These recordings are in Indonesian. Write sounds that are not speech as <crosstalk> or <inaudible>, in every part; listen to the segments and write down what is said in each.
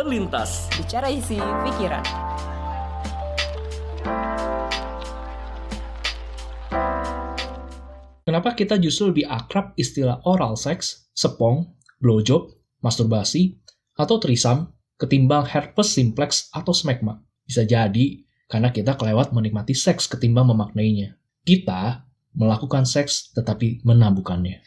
Terlintas. Bicara isi pikiran. Kenapa kita justru lebih akrab istilah oral sex, sepong, blowjob, masturbasi, atau trisam ketimbang herpes simplex atau smegma? Bisa jadi karena kita kelewat menikmati seks ketimbang memaknainya. Kita melakukan seks tetapi menabukannya.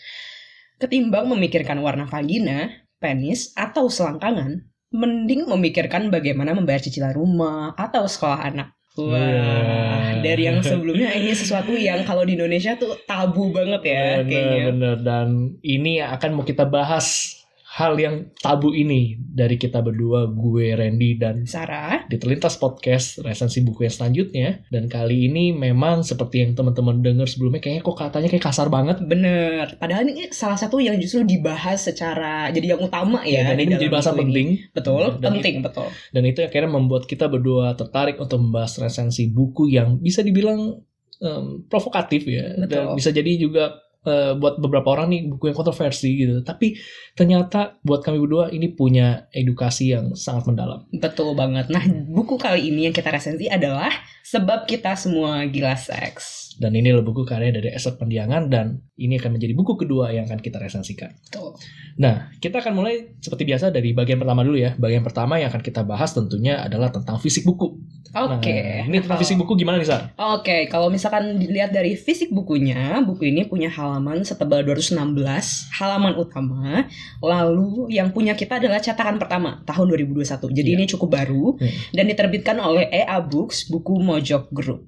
Ketimbang memikirkan warna vagina, penis, atau selangkangan, mending memikirkan bagaimana membayar cicilan rumah atau sekolah anak. Wah, Wah. dari yang sebelumnya ini sesuatu yang kalau di Indonesia tuh tabu banget ya kayaknya. Bener-bener dan ini akan mau kita bahas hal yang tabu ini dari kita berdua, gue Randy dan Sarah, di Terlintas Podcast resensi buku yang selanjutnya dan kali ini memang seperti yang teman-teman dengar sebelumnya kayaknya kok katanya kayak kasar banget bener. Padahal ini salah satu yang justru dibahas secara jadi yang utama ya. dan di ini bahasan buku ini. penting Betul, dan, penting betul. dan itu akhirnya membuat kita berdua tertarik untuk membahas resensi buku yang bisa dibilang em, provokatif ya dan Betul. bisa jadi juga eh, buat beberapa orang nih buku yang kontroversi gitu tapi ternyata buat kami berdua ini punya edukasi yang sangat mendalam Betul banget. Nah, buku kali ini yang kita resensi adalah Sebab Kita Semua Gila Seks. Dan ini adalah buku karya dari Esok Pendiangan dan ini akan menjadi buku kedua yang akan kita resensikan Betul. Nah, kita akan mulai seperti biasa dari bagian pertama dulu ya. Bagian pertama yang akan kita bahas tentunya adalah tentang fisik buku. Oke. Nah, ini tentang fisik buku gimana nih, Sar? Oke, kalau misalkan dilihat dari fisik bukunya, buku ini punya halaman setebal 216 halaman utama. Lalu yang punya kita adalah cetakan pertama tahun 2021. Jadi Iya. ini cukup baru Hmm. dan diterbitkan oleh EA Books, buku Mojok Group.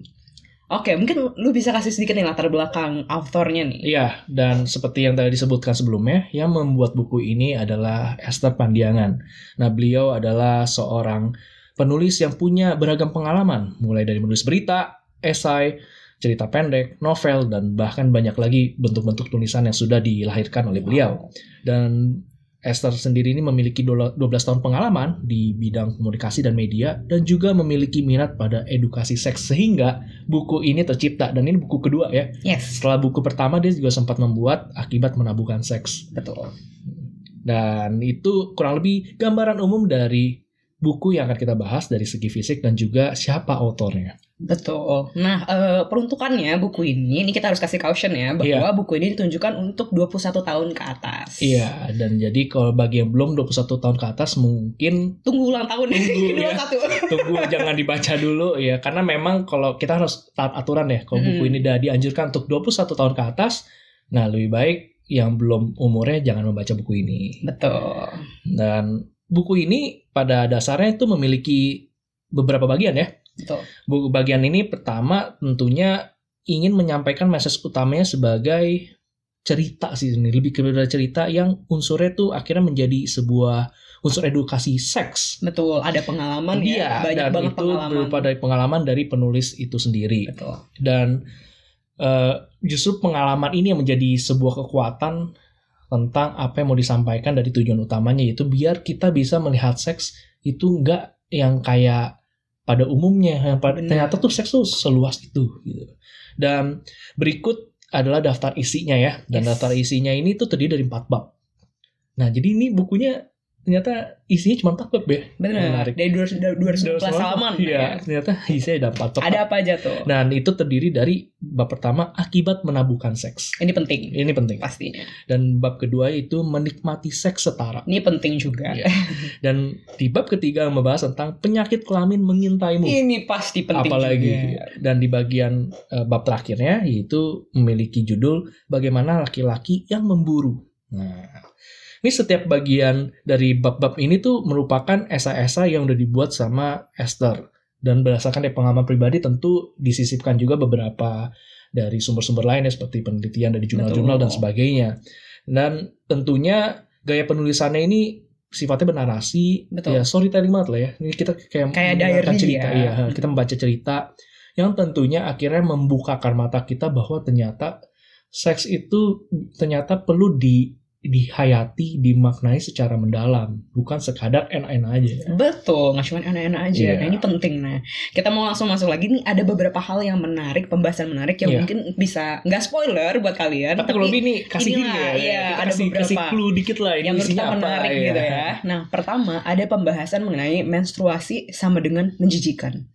Oke, mungkin lu bisa kasih sedikit nih latar belakang autornya nih. Iya, dan seperti yang tadi disebutkan sebelumnya, yang membuat buku ini adalah Esther Pandiangan. Nah, beliau adalah seorang penulis yang punya beragam pengalaman, mulai dari menulis berita, esai, cerita pendek, novel, dan bahkan banyak lagi bentuk-bentuk tulisan yang sudah dilahirkan oleh beliau. Dan Esther sendiri ini memiliki dola- 12 tahun pengalaman di bidang komunikasi dan media dan juga memiliki minat pada edukasi seks sehingga buku ini tercipta dan ini buku kedua ya. Yes, Setelah buku pertama dia juga sempat membuat akibat menabuhkan seks betul. dan itu kurang lebih gambaran umum dari buku yang akan kita bahas dari segi fisik dan juga siapa autornya. Betul. Nah, eh, peruntukannya buku ini, ini kita harus kasih caution ya, bahwa Iya. buku ini ditunjukkan untuk 21 tahun ke atas. Iya, dan jadi kalau bagi yang belum 21 tahun ke atas mungkin Tunggu ulang tahun Tunggu, <laughs> ya. <laughs> tunggu jangan dibaca dulu ya karena memang kalau kita harus taat aturan ya kalau buku Hmm. ini udah dianjurkan untuk 21 tahun ke atas nah lebih baik yang belum umurnya jangan membaca buku ini Betul. dan buku ini pada dasarnya itu memiliki beberapa bagian ya Betul. bagian ini pertama tentunya ingin menyampaikan message utamanya sebagai cerita sih ini lebih kepada cerita yang unsurnya tuh akhirnya menjadi sebuah unsur edukasi seks Betul, ada pengalaman Iya, ya, banyak dan banget itu pengalaman. berupa dari pengalaman dari penulis itu sendiri. Betul. Dan eh, justru pengalaman ini yang menjadi sebuah kekuatan tentang apa yang mau disampaikan dari tujuan utamanya yaitu biar kita bisa melihat seks itu enggak yang kayak pada umumnya yang pada, Benar. ternyata tuh seks tuh seluas itu gitu. Dan berikut adalah daftar isinya ya. Dan Yes. daftar isinya ini tuh terdiri dari empat bab. Nah, jadi ini bukunya ternyata isinya cuma empat bab ya. Benar. Menarik. Dari 211 halaman Iya, ya. ternyata isinya ada empat bab. Ada apa aja tuh? Dan itu terdiri dari bab pertama akibat menabuhkan seks. Ini penting Ini penting. pastinya. Dan bab kedua itu menikmati seks setara. Ini penting juga. Iya. Dan di bab ketiga membahas tentang penyakit kelamin mengintaimu. Ini pasti penting Apalagi juga. dan di bagian eh, bab terakhirnya yaitu memiliki judul bagaimana laki-laki yang memburu. Nah, ini setiap bagian dari bab-bab ini tuh merupakan esai-esai yang udah dibuat sama Esther dan berdasarkan dari pengalaman pribadi tentu disisipkan juga beberapa dari sumber-sumber lain ya seperti penelitian dari jurnal-jurnal dan sebagainya. Dan tentunya gaya penulisannya ini sifatnya bernarasi, Betul. ya storytelling banget lah ya. Ini kita kayak Kayak diary cerita, ya. iya, kita membaca cerita yang tentunya akhirnya membukakan mata kita bahwa ternyata seks itu ternyata perlu dihayati, dimaknai secara mendalam, bukan sekadar enak-enak aja. Betul, nggak cuma enak-enak aja. Iya. Nah ini penting. Nah kita mau langsung masuk lagi nih. Ada beberapa hal yang menarik, pembahasan menarik yang Iya. mungkin bisa nggak spoiler buat kalian. Tapi kalau lebih nih kasih inilah, gini ya, kita ada kasih, beberapa kasih clue dikit lah ini yang menurut kita apa menarik gitu ya. Nah, pertama ada pembahasan mengenai menstruasi sama dengan menjijikan.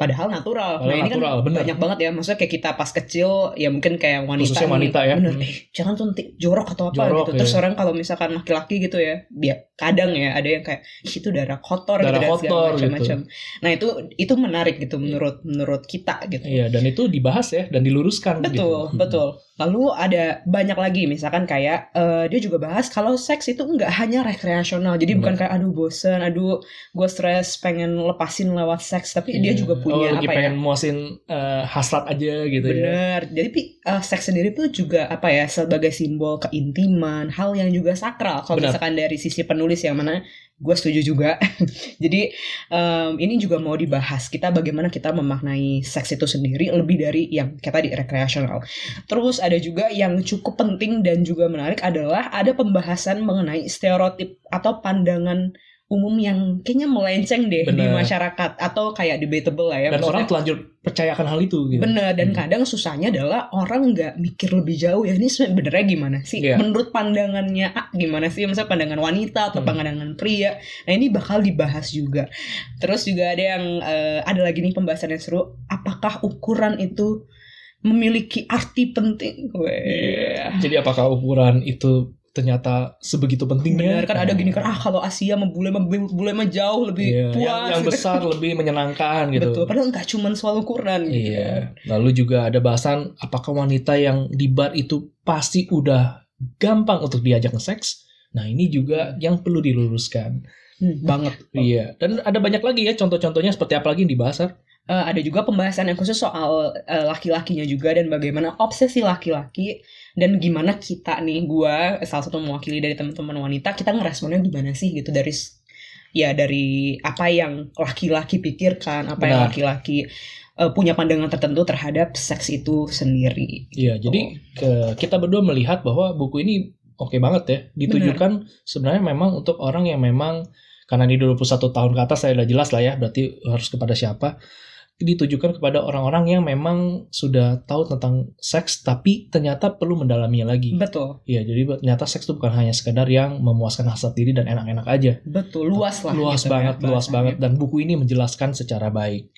Padahal natural. Padahal nah, ini natural, kan bener. banyak banget ya. Maksudnya kayak kita pas kecil ya mungkin kayak wanita Khususnya nih, wanita ya. Bener. Hmm. Eh, jangan suntik jorok atau apa Jorok, gitu. Terus iya. orang kalau misalkan laki-laki gitu ya, dia kadang ya ada yang kayak "Ih, itu darah kotor Darah gitu dan segala kotor gitu. macam-macam. Nah, itu itu menarik gitu menurut menurut kita gitu. Iya, dan itu dibahas ya dan diluruskan Betul, gitu. betul. Lalu ada banyak lagi misalkan kayak eh, dia juga bahas kalau seks itu nggak hanya rekreasional. Jadi Bener. bukan kayak aduh bosen, aduh gue stres pengen lepasin lewat seks, tapi dia Iya. juga punya oh, lagi apa pengen ya? muasin eh, hasrat aja gitu ya. Bener. Jadi pi- eh, seks sendiri tuh juga apa ya sebagai simbol keintiman, hal yang juga sakral. Kalau misalkan dari sisi penulis yang mana gue setuju juga. <laughs> Jadi em, ini juga mau dibahas kita bagaimana kita memaknai seks itu sendiri lebih dari yang kayak tadi rekreasional. Terus ada juga yang cukup penting dan juga menarik adalah ada pembahasan mengenai stereotip atau pandangan umum yang kayaknya melenceng deh di Benar. masyarakat atau kayak debatable lah ya. Dan Maksudnya- orang telanjur percayakan hal itu gitu. Bener dan Hmm. kadang susahnya adalah orang nggak mikir lebih jauh ya ini sebenarnya gimana sih Iya. menurut pandangannya ah, gimana sih misalnya pandangan wanita atau Hmm. pandangan pria nah ini bakal dibahas juga terus juga ada yang eh, ada lagi nih pembahasan yang seru apakah ukuran itu memiliki arti penting Weh. Jadi apakah ukuran itu ternyata sebegitu pentingnya? Bener kan ada gini kan ah kalau Asia mah bule mah bule mah jauh lebih Iya, puas yang, yang gitu. besar lebih menyenangkan gitu. betul padahal nggak cuma soal ukuran gitu. Iya. Lalu juga ada bahasan apakah wanita yang di bar itu pasti udah gampang untuk diajak seks? Nah, ini juga yang perlu diluruskan. Hmm, banget Iya. Dan ada banyak lagi ya contoh-contohnya seperti apa lagi yang dibahas? Eh, ada juga pembahasan yang khusus soal eh, laki-lakinya juga dan bagaimana obsesi laki-laki dan gimana kita nih gua salah satu mewakili dari teman-teman wanita kita ngeresponnya gimana sih gitu dari ya dari apa yang laki-laki pikirkan apa yang Benar. laki-laki eh, punya pandangan tertentu terhadap seks itu sendiri. Iya, jadi ke, kita berdua melihat bahwa buku ini oke banget ya. Ditujukan sebenarnya memang untuk orang yang memang karena ini 21 tahun ke atas saya udah jelas lah ya, berarti harus kepada siapa. Ditujukan kepada orang-orang yang memang sudah tahu tentang seks tapi ternyata perlu mendalaminya lagi. Betul, Iya, jadi ternyata seks itu bukan hanya sekedar yang memuaskan hasrat diri dan enak-enak aja. betul luas lah. luas gitu ya, banget, luas banget dan buku ini menjelaskan secara baik.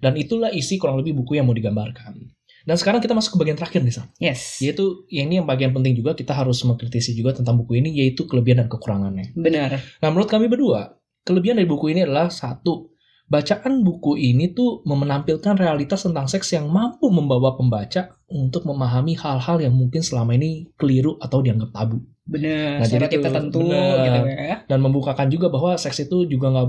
Dan itulah isi kurang lebih buku yang mau digambarkan. Dan sekarang kita masuk ke bagian terakhir nih, Sam. Yes, Yaitu yang ini yang bagian penting juga kita harus mengkritisi juga tentang buku ini yaitu kelebihan dan kekurangannya. benar. Nah, menurut kami berdua, kelebihan dari buku ini adalah satu, bacaan buku ini tuh menampilkan realitas tentang seks yang mampu membawa pembaca untuk memahami hal-hal yang mungkin selama ini keliru atau dianggap tabu Benar, Nah, jadi tertentu benar. gitu ya. dan membukakan juga bahwa seks itu juga nggak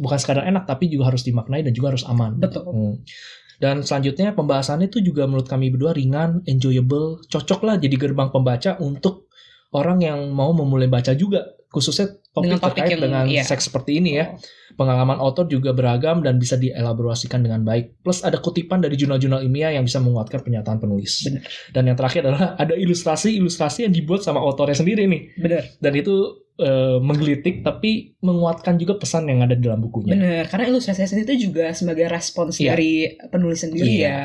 bukan sekadar enak tapi juga harus dimaknai dan juga harus aman. Betul. Hmm. Dan selanjutnya pembahasannya itu juga menurut kami berdua ringan, enjoyable, cocok lah jadi gerbang pembaca untuk orang yang mau memulai baca juga, khususnya topik, Dengan topik terkait yang- dengan iya. seks seperti ini ya. Pengalaman author juga beragam dan bisa dielaborasikan dengan baik. Plus ada kutipan dari jurnal-jurnal ilmiah yang bisa menguatkan pernyataan penulis. Benar. Dan yang terakhir adalah ada ilustrasi-ilustrasi yang dibuat sama autornya sendiri nih. Benar. Dan itu eh, menggelitik tapi menguatkan juga pesan yang ada di dalam bukunya. Bener, karena ilustrasi itu juga sebagai respons Iya. dari penulis sendiri Iya. ya.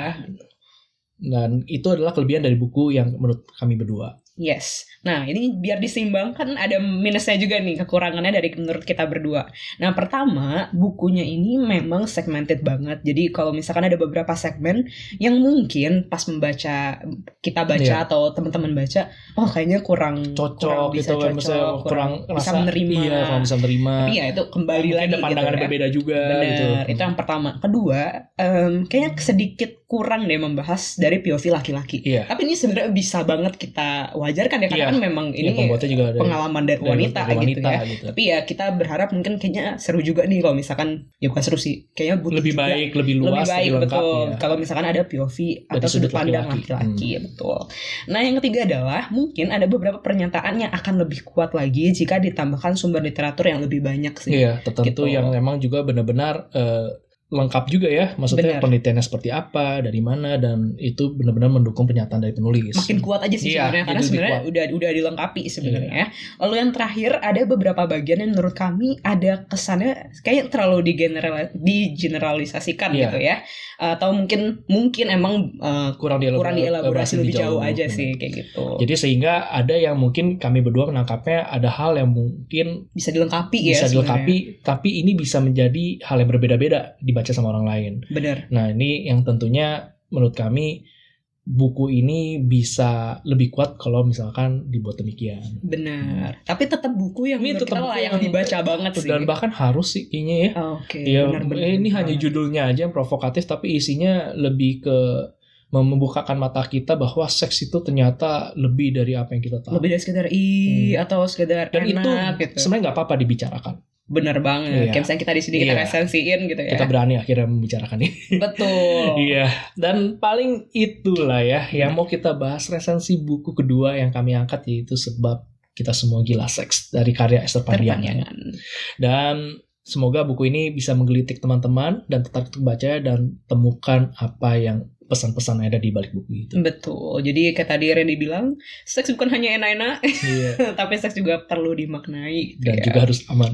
Dan itu adalah kelebihan dari buku yang menurut kami berdua. Yes. Nah, ini biar diseimbangkan ada minusnya juga nih, kekurangannya dari menurut kita berdua. Nah, pertama, bukunya ini memang segmented banget. Jadi kalau misalkan ada beberapa segmen yang mungkin pas membaca kita baca Iya. atau teman-teman baca, oh kayaknya kurang Cocok kurang bisa gitu cocok, misalnya kurang, kurang bisa rasa- menerima. Iya, kurang bisa menerima. Tapi ya itu kembali Mungkin lagi ada pandangan gitu ya. berbeda juga Bener, gitu. itu yang pertama. Kedua, em, kayaknya sedikit kurang deh membahas dari POV laki-laki. Iya. Tapi ini sebenarnya bisa banget kita wajarkan ya karena Iya. kan memang Ini ini pembuatnya juga pengalaman dari dari- wanita, dari gitu wanita ya. gitu. Tapi ya kita berharap mungkin kayaknya seru juga nih kalau misalkan ya bukan seru sih, kayaknya butuh Lebih juga baik, lebih luas, lebih baik lengkap betul. ya. Kalau misalkan ada POV atau Dari sudut sudut pandang laki-laki. Hmm. betul. Nah, yang ketiga adalah mungkin ada beberapa pernyataan yang akan lebih kuat lagi jika ditambahkan sumber literatur yang lebih banyak sih. Iya, tertentu Gitu. yang memang juga benar-benar eh, lengkap juga ya. Maksudnya Benar. penelitiannya seperti apa, dari mana dan itu benar-benar mendukung pernyataan dari penulis. makin kuat aja sih Iya, sebenarnya karena sebenarnya kuat. Iya. udah udah dilengkapi sebenarnya. Lalu yang terakhir ada beberapa bagian yang menurut kami ada kesannya kayak terlalu digeneral digeneralisasikan Iya. gitu ya. Atau mungkin mungkin emang uh, kurang dielaborasi, kurang dielaborasi lebih jauh, aja Hmm. sih kayak gitu. Jadi sehingga ada yang mungkin kami berdua menangkapnya ada hal yang mungkin bisa dilengkapi ya bisa sebenarnya. dilengkapi, tapi ini bisa menjadi hal yang berbeda-beda dibaca sama orang lain. Bener. Nah ini yang tentunya menurut kami buku ini bisa lebih kuat kalau misalkan dibuat demikian. Benar. Tapi tetap buku yang Ini tetap kita buku layak yang- dibaca banget sih. Dan bahkan harus sih kayaknya ya. Oke. Ya, benar-benar eh, ini banget. hanya judulnya aja yang provokatif, tapi isinya lebih ke membukakan mata kita bahwa seks itu ternyata lebih dari apa yang kita tahu. lebih dari sekedar i atau sekedar Dan itu enak gitu. sebenarnya nggak apa-apa dibicarakan. Bener banget. Iya. Kayak misalnya kita di sini kita Iya. resensiin gitu ya. Kita berani akhirnya membicarakan ini. <laughs> Betul. Iya, dan paling itulah ya yang mau kita bahas resensi buku kedua yang kami angkat yaitu sebab kita semua gila seks dari karya Esther Pandiangan. Perpanjangan. Dan semoga buku ini bisa menggelitik teman-teman dan tertarik untuk baca dan temukan apa yang pesan-pesan ada di balik buku itu. Betul. Jadi kayak tadi Randy bilang, seks bukan hanya enak-enak, Iya. <laughs> tapi seks juga perlu dimaknai. gitu Dan ya. juga harus aman.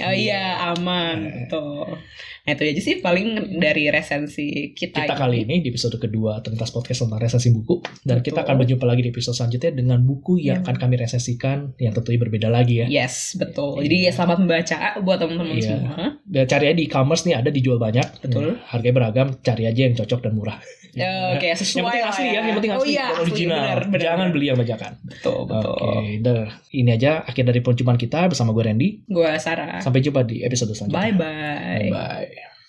Oh iya, aman. Eh. Betul. Nah itu aja sih paling dari resensi kita, Kita kali ini di episode kedua Terlintas Podcast tentang resensi buku dan kita Betul. akan berjumpa lagi di episode selanjutnya dengan buku yang Yang- akan kami resensikan yang tentunya berbeda lagi ya. Yes, betul. Iya. Jadi ya selamat membaca buat teman-teman Iya. semua. Dan cari aja di e-commerce nih ada dijual banyak. Betul. Hmm, Harganya beragam, cari aja yang cocok dan murah. Ya, Oke, sesuai yang penting asli ya. ya, yang penting Oh asli iya, dan asli, original. benar, benar, Jangan benar. beli yang bajakan. Betul, betul. Oke, dah. Ini aja akhir dari perjumpaan kita bersama gue Randy. Gua Sarah. Sampai jumpa di episode selanjutnya. Bye-bye. Bye.